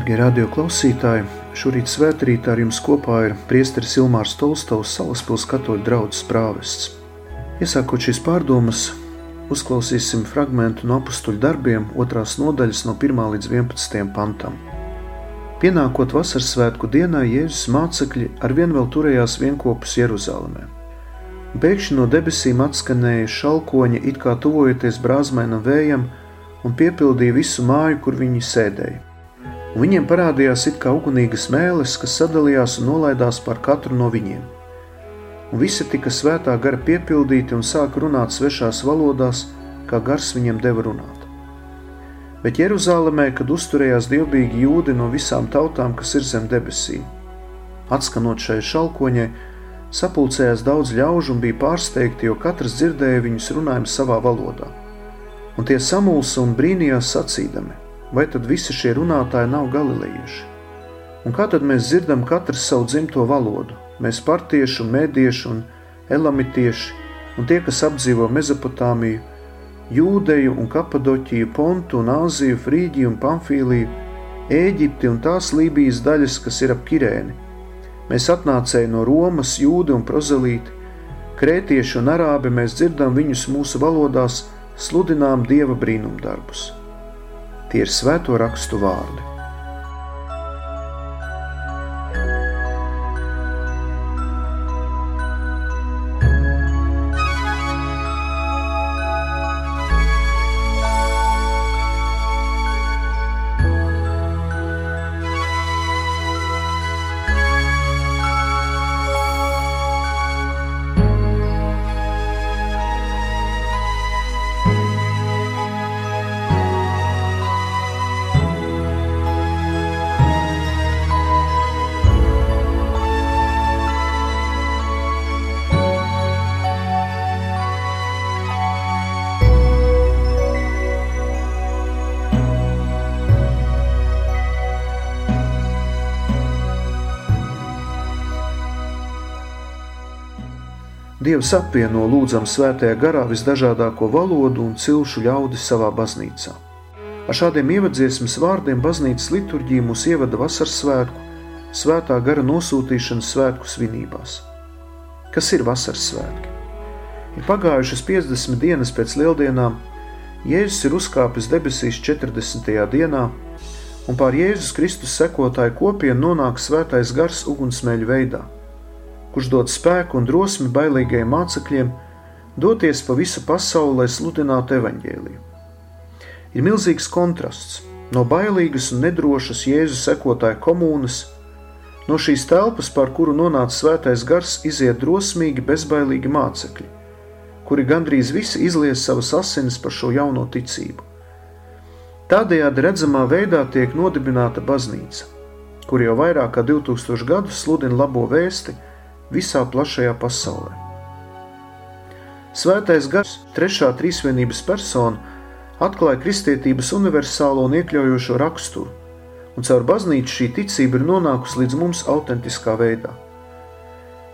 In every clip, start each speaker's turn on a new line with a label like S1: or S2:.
S1: Darbie radio klausītāji, šorīt svētkrītā ar jums kopā ir Priesteris Ilmārs Tolstovs, Salaspils katoļu draugs prāvests. Iesākot šīs pārdomas, uzklausīsim fragment no apstuļu darbiem, otrās nodaļas no 1 līdz 11 pantam. Pienākot vasaras svētku dienā, Jēzus mācekļi ar vien vēl turējās vienopus Jeruzalemē. Pēkšņi no debesīm atskanēja šalkoņi, it kā tuvojoties brāzmainam vējam, un piepildīja visu māju, kur viņi sēdēja viņiem parādījās it kā ugunīgas mēlis, kas sadalījās un nolaidās par katru no viņiem. Un visi tika svētā gara piepildīti un sāka runāt svešās valodās, kā gars viņiem deva runāt. Bet Jeruzalemē, kad uzturējās dievbijīgi jūdi no visām tautām, kas ir zem debesīm, atskanot šai šalkoņai, sapulcējās daudz ļaužu un bija pārsteigti, jo katrs dzirdēja viņus runājumu savā valodā. Un tie samulsa un brīnījās sacīdami – vai tad visi šie runātāji nav galilejieši? Un kā tad mēs dzirdam katrs savu dzimto valodu? Mēs partieši, mēdieši un elamitieši, un tie, kas apdzīvo Mezopotāmiju, Jūdeju un Kapadoķiju, Pontu un Āziju, Frīģiju un Pamfīliju, Ēģipti un tās Lībijas daļas, kas ir ap Kirēni. Mēs atnācēji no Romas, Jūdi un Prozelīti, Krētieši un Arābi, mēs dzirdam viņus mūsu valodās, sludinām Dieva brīnumdarbus. Tie ir svēto rakstu vārdi. Dievs apvieno lūdzam svētajā garā visdažādāko valodu un cilšu ļaudis savā baznīcā. Ar šādiem ievadziesmas vārdiem baznīcas liturģija mūs ievada vasaras svētku, svētā gara nosūtīšanas svētku svinībās. Kas ir vasaras svētki? Ir pagājušas 50 dienas pēc lieldienām, Jēzus ir uzkāpis debesīs 40. dienā, un pār Jēzus Kristus sekotāju kopienu nonāk svētais gars ugunsmeļu veidā – kurš dod spēku un drosmi bailīgajiem mācekļiem doties pa visu pasauli, lai sludinātu evaņģēliju. Ir milzīgs kontrasts no bailīgas un nedrošas Jēzus sekotāja komunas, no šīs telpas, par kuru nonāca svētais gars, iziet drosmīgi, bezbailīgi mācekļi, kuri gandrīz visi izlies savas asinis par šo jauno ticību. Tādējādi redzamā veidā tiek nodibināta baznīca, kur jau vairāk kā 2000 gadus sludina labo vēsti – visā plašajā pasaulē. Svētais gars, trešā trīsvienības persona, atklāja kristietības universālo un iekļaujošo raksturu, un caur baznīcu šī ticība ir nonākusi līdz mums autentiskā veidā.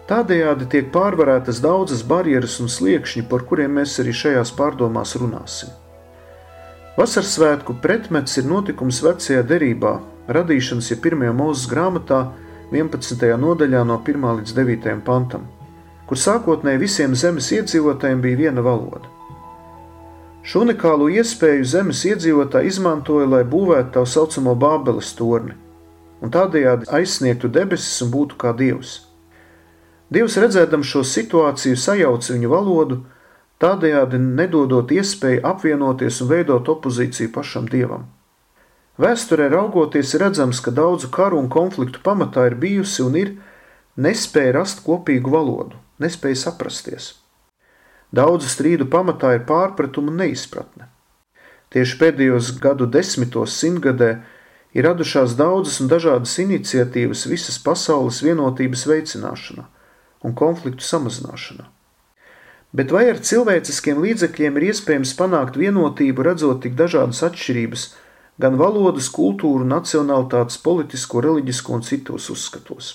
S1: Tādējādi tiek pārvarētas daudzas barjeras un sliekšņi, par kuriem mēs arī šajās pārdomās runāsim. Vasaras svētku pretmets ir notikums vecajā derībā, radīšanas ja pirmajā mūzes grāmatā, 11. nodaļā no 1 līdz 9 pantam, kur sākotnēji visiem zemes iedzīvotājiem bija viena valoda. Šo unikālo iespēju zemes iedzīvotāji izmantoja, lai būvētu tā saucamo Bābeles torni un tādējādi aizsniegtu debesis un būtu kā dievs. Dievs redzēdams šo situāciju, sajauca viņu valodu, tādējādi nedodot iespēju apvienoties un veidot opozīciju pašam dievam. Vēsturē raugoties, redzams, ka daudzu karu un konfliktu pamatā ir bijusi un ir nespēja rast kopīgu valodu, nespēja saprasties. Daudzu strīdu pamatā ir pārpratuma un neizpratne. Tieši pēdējos gadu desmitos simtgadē ir radušās daudzas un dažādas iniciatīvas visas pasaules vienotības veicināšanā un konfliktu samazināšanā. Bet vai ar cilvēciskiem līdzekļiem ir iespējams panākt vienotību, redzot tik dažādas atšķirības gan valodas, kultūru, nacionalitātes, politisko, reliģisko un citos uzskatos.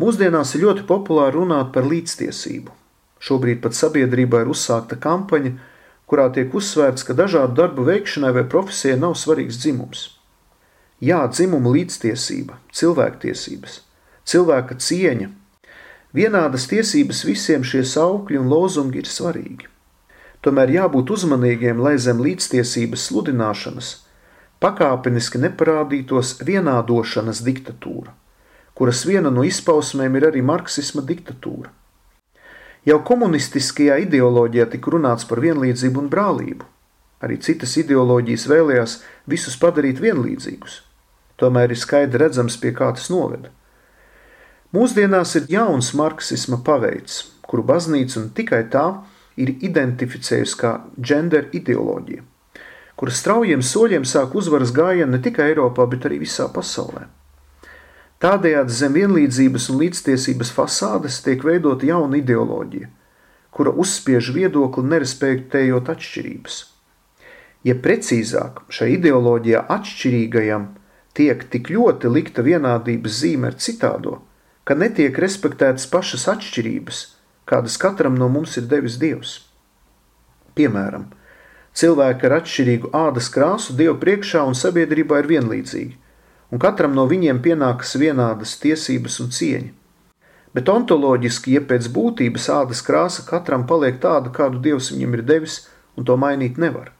S1: Mūsdienās ir ļoti populāri runāt par līdztiesību. Šobrīd pat sabiedrībā ir uzsākta kampaņa, kurā tiek uzsvērts, ka dažādu darbu veikšanai vai profesijai nav svarīgs dzimums. Jā, dzimuma līdztiesība, cilvēktiesības, cilvēka cieņa, vienādas tiesības visiem šie saukļi un lozungi ir svarīgi. Tomēr jābūt uzmanīgiem, lai zem līdztiesības sludināšanas pakāpeniski neparādītos vienādošanas diktatūra, kuras viena no izpausmēm ir arī marksisma diktatūra. Jau komunistiskajā ideoloģijā tika runāts par vienlīdzību un brālību. Arī citas ideoloģijas vēlējās visus padarīt vienlīdzīgus. Tomēr ir skaidri redzams, pie kā tas noveda. Mūsdienās ir jauns marksisma paveids, kuru baznīca un tikai tā ir identificējusi kā gender ideoloģija, kura straujiem soļiem sāk uzvaras gājienu ne tikai Eiropā, bet arī visā pasaulē. Tādējādi zem vienlīdzības un līdztiesības fasādes tiek veidota jauna ideoloģija, kura uzspiež viedokli nerespektējot atšķirības. Ja precīzāk, šai ideoloģijā atšķirīgajam tiek tik ļoti likta vienādības zīme ar citādo, ka netiek respektētas pašas atšķirības, kādas katram no mums ir devis Dievs. Piemēram, cilvēki ar atšķirīgu ādas krāsu Dievu priekšā un sabiedrībā ir vienlīdzīgi, un katram no viņiem pienākas vienādas tiesības un cieņa. Bet ontoloģiski, ja pēc būtības ādas krāsa katram paliek tāda, kādu Dievs viņam ir devis, un to mainīt nevar.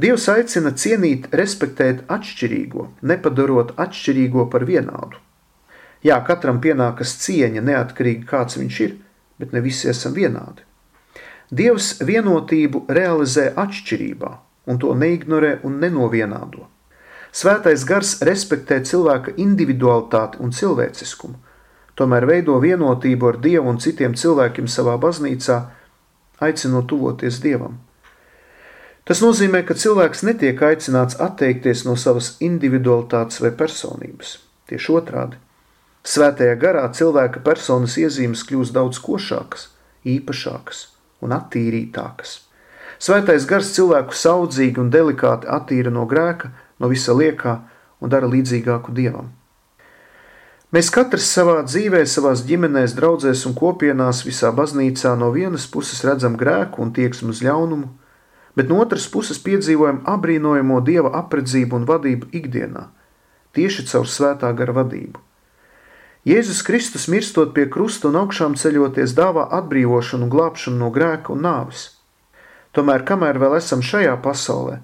S1: Dievs aicina cienīt, respektēt atšķirīgo, nepadarot atšķirīgo par vienādu. Jā, katram pienākas cieņa, neatkarīgi kāds viņš ir, bet ne visi esam vienādi. Dievs vienotību realizē atšķirībā, un to neignorē un nenovienādo. Svētais gars respektē cilvēka individualitāti un cilvēciskumu, tomēr veido vienotību ar Dievu un citiem cilvēkiem savā baznīcā, aicinot tuvoties Dievam. Tas nozīmē, ka cilvēks netiek aicināts atteikties no savas individualitātes vai personības. Tieši otrādi. Svētajā garā cilvēka personas iezīmes kļūst daudz košākas, īpašākas un attīrītākas. Svētais gars cilvēku saudzīgi un delikāti attīra no grēka, no visa liekā un dara līdzīgāku dievam. Mēs katrs savā dzīvē, savā ģimenēs, draugzēs un kopienās, visā baznīcā no vienas puses redzam grēku un tieksmu uz ļaunumu, bet no otras puses piedzīvojam apbrīnojamo dieva apredzību un vadību ikdienā, tieši caur svētā gara vadību. Jēzus Kristus mirstot pie krusta un augšām ceļoties dāvā atbrīvošanu un glābšanu no grēka un nāves. Tomēr, kamēr vēl esam šajā pasaulē,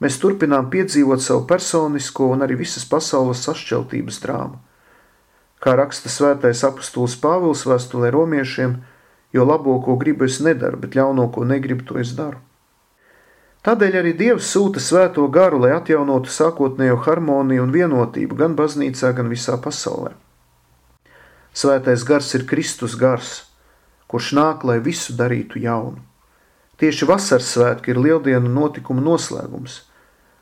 S1: mēs turpinām piedzīvot savu personisko un arī visas pasaules sašķeltības drāmu. Kā raksta svētais apustulis Pāvils vēstulē romiešiem, jo labo, ko gribu, es nedaru, bet ļauno, ko negribu, to es daru. Tādēļ arī Dievs sūta svēto garu, lai atjaunotu sākotnējo harmoniju un vienotību gan baznīcā, gan visā pasaulē. Svētais gars ir Kristus gars, kurš nāk, lai visu darītu jaunu. Tieši vasaras svētki ir lieldienu notikumu noslēgums,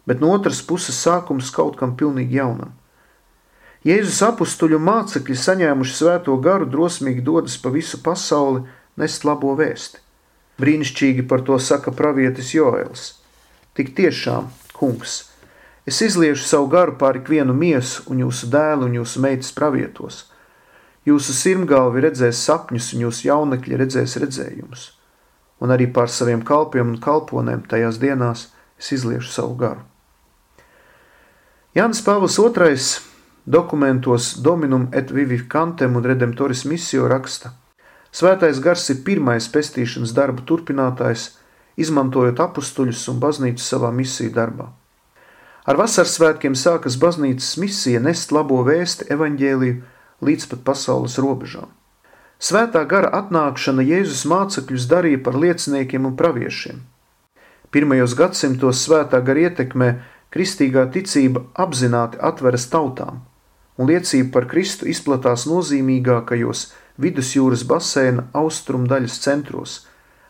S1: bet no otras puses sākums kaut kam pilnīgi jaunam. Jēzus apstuļu mācekļi saņēmuši svēto garu drosmīgi dodas pa visu pasauli nest labo vēsti. Brīnišķīgi par to saka pravietis Joēls. Tik tiešām, kungs, es izliešu savu garu pār ikvienu miesu un jūsu dēlu un jūsu meitas pravietos. Jūsu sirmgalvi redzēs sapņus un jūsu jaunekļi redzēs redzējumus. Un arī pār saviem kalpiem un kalponēm tajās dienās es izliešu savu garu. Jānis Pāvils II dokumentos Dominum et Vivicantem un Redemptoris misio raksta – Svētais gars ir pirmais pestīšanas darba turpinātājs, izmantojot apstuļus un baznīcu savā misiju darbā. Ar vasaras svētkiem sākas baznīcas misija nest labo vēsti evaņģēliju līdz pat pasaules robežām. Svētā gara atnākšana Jēzus mācekļus darīja par lieciniekiem un praviešiem. Pirmajos gadsimtos svētā gara ietekmē kristīgā ticība apzināti atveras tautām, un liecība par Kristu izplatās nozīmīgākajos vidusjūras baseina austrumu daļas centros,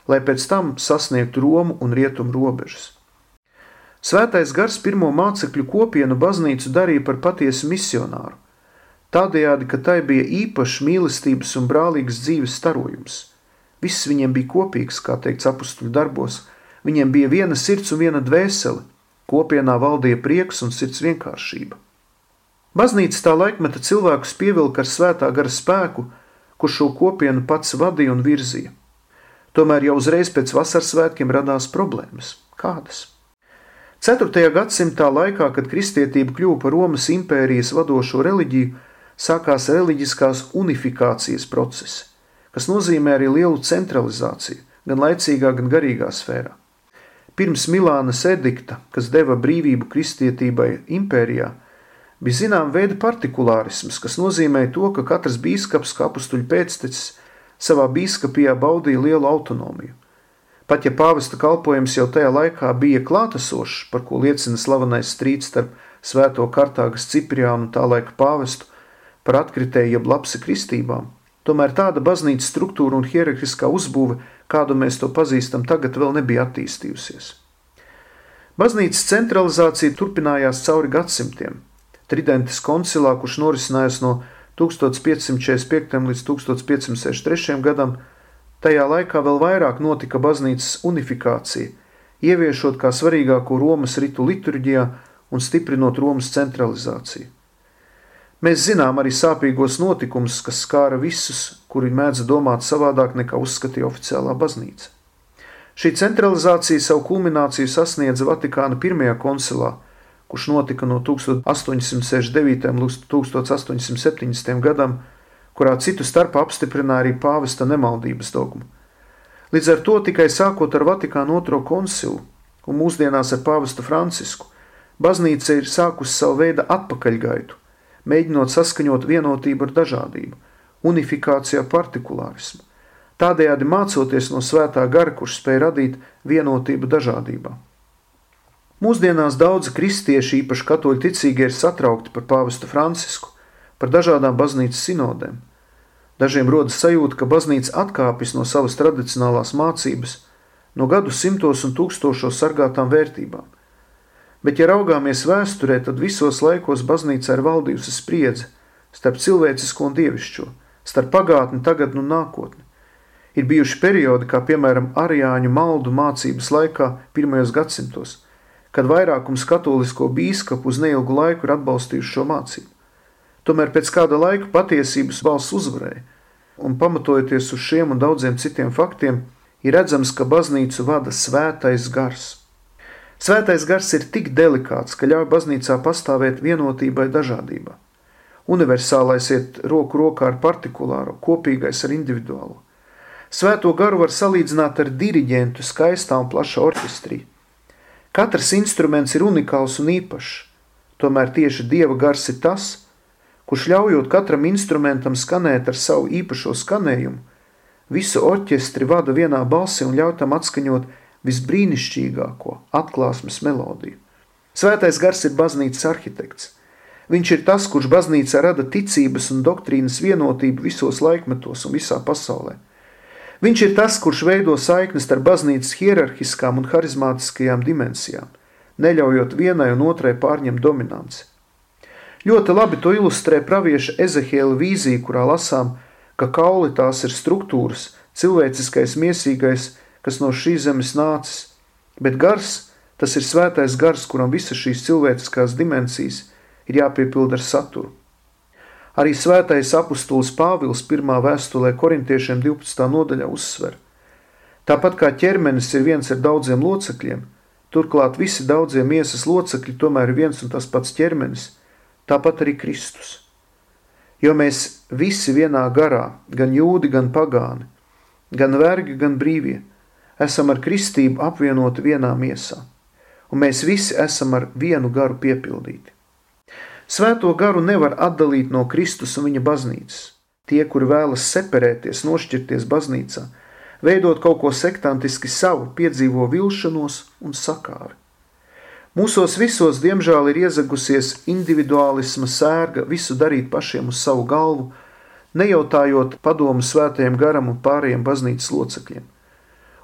S1: lai pēc tam sasniegtu Romu un Rietumu robežas. Svētais gars pirmo mācekļu kopienu baznīcu darīja par patiesu misionāru, tādējādi, ka tai bija īpašs mīlestības un brālīgas dzīves starojums. Viss viņiem bija kopīgs, kā teikts apakstuļu darbos, viņiem bija viena sirds un viena dvēsele, kopienā valdīja prieks un sirds vienkāršība. Baznīca tā laikmeta cilvēkus pievilka ar svētā gara spēku, kurš šo kopienu pats vadīja un virzīja. Tomēr jau uzreiz pēc vasaras svētkiem radās problēmas. Kādas? 4. gadsimtā laikā, kad kristietība kļuva par Romas impērijas vadošo reliģiju, sākās reliģiskās unifikācijas procesi, kas nozīmē arī lielu centralizāciju, gan laicīgā, gan garīgā sfērā. Pirms Milānas edikta, kas deva brīvību kristietībai impērijā, bija zināma veida partikulārisms, kas nozīmē to, ka katrs bīskaps, kā apstuļu pēctecis, savā bīskapijā baudīja lielu autonomiju. Pat ja pāvesta kalpojums jau tajā laikā bija klātesošs, par ko liecina slavenais strīds starp svēto Kartāgas Cipriānu un tā laika pāvestu par atkritēju jeb lapsi kristībām, tomēr tāda baznīcas struktūra un hierarhiskā uzbūve, kādu mēs to pazīstam tagad, vēl nebija attīstījusies. Baznīcas centralizācija turpinājās cauri gadsimtiem. Tridentes koncilā, kurš norisinājās no 1545. līdz 1563. gadam, Tajā laikā vēl vairāk notika baznīcas unifikācija, ieviešot kā svarīgāko Romas ritu liturģijā un stiprinot Romas centralizāciju. Mēs zinām arī sāpīgos notikumus, kas skāra visus, kuri mēdz domāt savādāk nekā uzskatīja oficiālā baznīca. Šī centralizācija savu kulmināciju sasniedza Vatikāna pirmajā koncilā, kurš notika no 1869. līdz 1870. gadam, kurā citu starpā apstiprināja arī pāvesta nemaldības dogmu. Līdz ar to tikai sākot ar Vatikānu otro koncilu un mūsdienās ar pāvestu Francisku, baznīca ir sākusi savu veidu atpakaļgaitu, mēģinot saskaņot vienotību ar dažādību, unifikācijā partikulārismu, tādējādi mācoties no svētā gara, kurš spēja radīt vienotību dažādībā. Mūsdienās daudzi kristieši, īpaši katoļu ticīgie, ir satraukti par pāvestu Francisku, par dažādām baznīcas sinodēm. Dažiem rodas sajūta, ka baznīca atkāpjas no savas tradicionālās mācības, no gadu simtos un tūkstošos sargātām vērtībām. Bet, ja raugāmies vēsturē, tad visos laikos baznīca ir valdījusi spriedze starp cilvēcisko un dievišķo, starp pagātni, tagadni un nākotni. Ir bijuši periodi, kā piemēram Arijāņu maldu mācības laikā pirmajos gadsimtos, kad vairākums katolisko bīskapu uz neilgu laiku ir atbalstījuši šo mācību. Tomēr pēc kāda laika patiesības balss uzvarēja, un pamatojoties uz šiem un daudziem citiem faktiem, ir redzams, ka baznīcu vada svētais gars. Svētais gars ir tik delikāts, ka ļauj baznīcā pastāvēt vienotībai dažādībā. Universālais iet roku rokā ar partikulāro, kopīgais ar individuālo. Svēto garu var salīdzināt ar diriģentu skaistā un plašā orķestrī. Katrs instruments ir unikāls un īpašs, tomēr tieši Dieva gars ir tas, kurš ļaujot katram instrumentam skanēt ar savu īpašo skanējumu, visu orķestri vada vienā balsi un ļauj tam atskaņot visbrīnišķīgāko atklāsmes melodiju. Svētais gars ir baznīcas arhitekts. Viņš ir tas, kurš baznīcā rada ticības un doktrīnas vienotību visos laikmetos un visā pasaulē. Viņš ir tas, kurš veido saiknes ar baznīcas hierarhiskām un harizmātiskajām dimensijām, neļaujot vienai un otrai pārņemt dominanci. Ļoti labi to ilustrē pravieša Ezehiela vīzija, kurā lasām, ka kauli tās ir struktūras, cilvēciskais, miesīgais, kas no šīs zemes nācis, bet gars, tas ir svētais gars, kuram visas šīs cilvēciskās dimensijas ir jāpiepilda ar saturu. Arī svētais apustulis Pāvils pirmā vēstulē korintiešiem 12. nodaļā uzsver. Tāpat kā ķermenis ir viens ar daudziem locekļiem, turklāt visi daudzie miesas locekļi tomēr ir viens un tas pats ķermenis – tāpat arī Kristus. Jo mēs visi vienā garā, gan jūdi, gan pagāni, gan vergi, gan brīvie, esam ar kristību apvienoti vienā miesā, un mēs visi esam ar vienu garu piepildīti. Svēto garu nevar atdalīt no Kristus un viņa baznīcas. Tie, kuri vēlas separēties, nošķirties baznīcā, veidot kaut ko sektantiski savu, piedzīvo vilšanos un sakāri. Mūsos visos, diemžēl, ir iezagusies individuālisma sērga visu darīt pašiem uz savu galvu, nejautājot padomu svētajiem garam un pārējiem baznīcas locekļiem.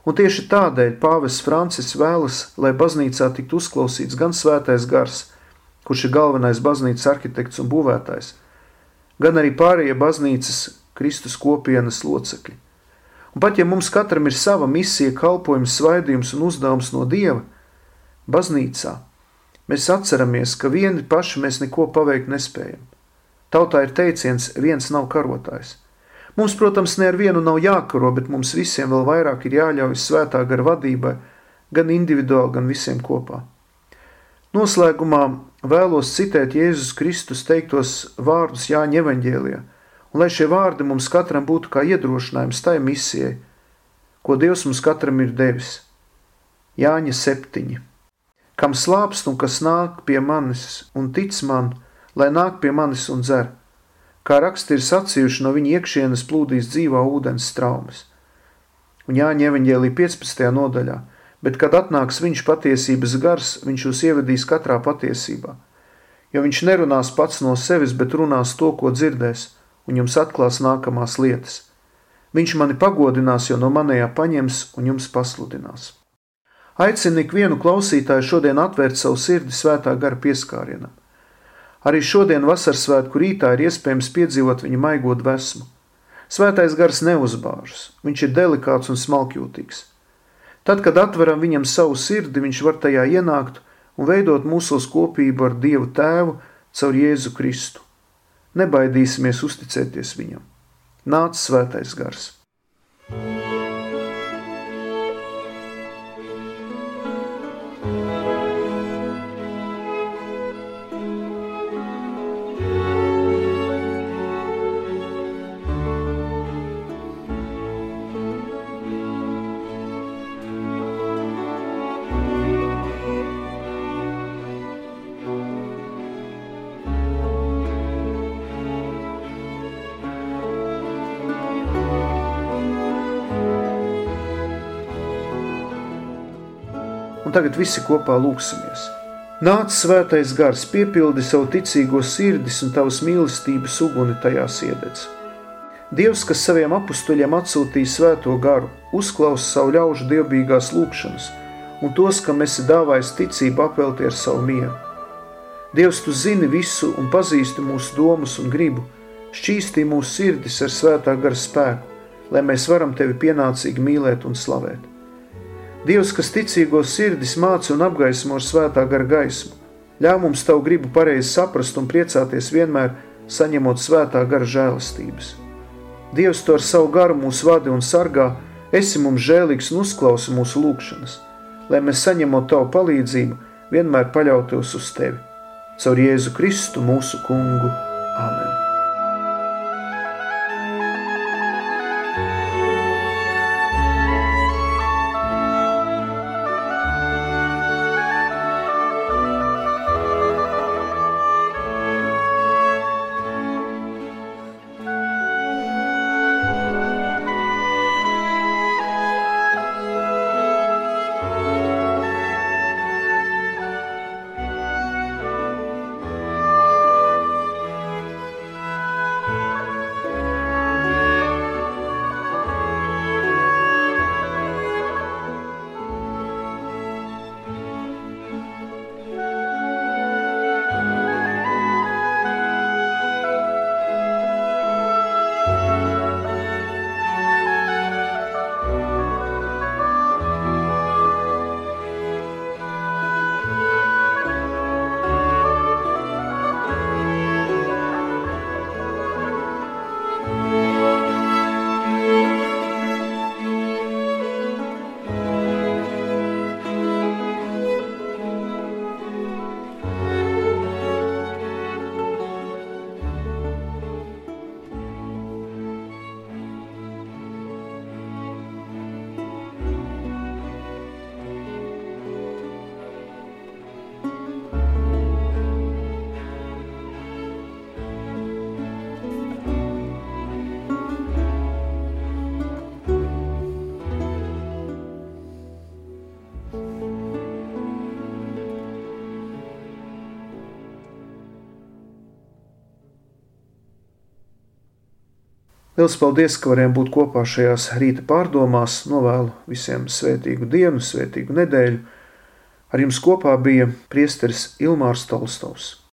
S1: Un tieši tādēļ pāvests Francis vēlas, lai baznīcā tiktu uzklausīts gan svētais gars, kurš ir galvenais baznīcas arhitekts un būvētājs, gan arī pārējie baznīcas Kristus kopienas locekļi. Un pat ja mums katram ir sava misija, kalpojums, svaidījums un uzdevums no Dieva, Baznīcā mēs atceramies, ka vieni paši mēs neko paveikt nespējam. Tautā ir teiciens, viens nav karotājs. Mums, protams, ne ar vienu nav jākaro, bet mums visiem vēl vairāk ir jāļaujas svētā gara vadībai, gan individuāli, gan visiem kopā. Noslēgumā vēlos citēt Jēzus Kristus teiktos vārdus Jāņa evaņģēlijā, un lai šie vārdi mums katram būtu kā iedrošinājums tai misijai, ko Dievs mums katram ir devis. Jāņa septiņi. Kam slāpst un kas nāk pie manis un tic man, lai nāk pie manis un dzer, kā raksti ir sacījuši no viņa iekšienes plūdīs dzīvā ūdens traumas. Un Jāņa evaņģēlī 15. nodaļā – bet kad atnāks viņš patiesības gars, viņš jūs ievedīs katrā patiesībā. Jo viņš nerunās pats no sevis, bet runās to, ko dzirdēs, un jums atklās nākamās lietas. Viņš mani pagodinās, jo no manējā paņems un jums pasludinās. Aicinu ikvienu klausītāju šodien atvērt savu sirdi svētā gara pieskārienam. Arī šodien vasarsvētku rītā ir iespējams piedzīvot viņa maigot vesmu. Svētais gars neuzbāžas, viņš ir delikāts un smalkjūtīgs. Tad, kad atveram viņam savu sirdi, viņš var tajā ienākt un veidot mūsos kopību ar Dievu Tēvu caur Jēzu Kristu. Nebaidīsimies uzticēties viņam. Nāc svētais gars! Tagad visi kopā lūksimies. Nāc svētais gars, piepildi savu ticīgo sirdis un tavas mīlestības uguni tajās iededz. Dievs, kas saviem apstuļiem atsūtīja svēto garu, uzklausa savu ļaužu dievbijīgās lūgšanas, un tos, kam esi dāvājis ticību, apvelti ar savu mieru. Dievs, tu zini visu un pazīsti mūsu domas un gribu, šķīstī mūsu sirdis ar svētā gara spēku, lai mēs varam tevi pienācīgi mīlēt un slavēt. Dievs, kas ticīgo sirdis māca un apgaismo ar svētā gara gaismu, ļauj mums tavu gribu pareizi saprast un priecāties vienmēr, saņemot svētā gara žēlastības. Dievs to ar savu garu mūs vada un sargā, esi mums žēlīgs un uzklausi mūsu lūgšanas, lai mēs saņemot tavu palīdzību, vienmēr paļautos uz tevi. Caur Jēzu Kristu mūsu kungu. Āmen! Liels paldies, ka varējām būt kopā šajās rīta pārdomās. Novēlu visiem svētīgu dienu, svētīgu nedēļu. Ar jums kopā bija priesteris Ilmārs Tolstovs.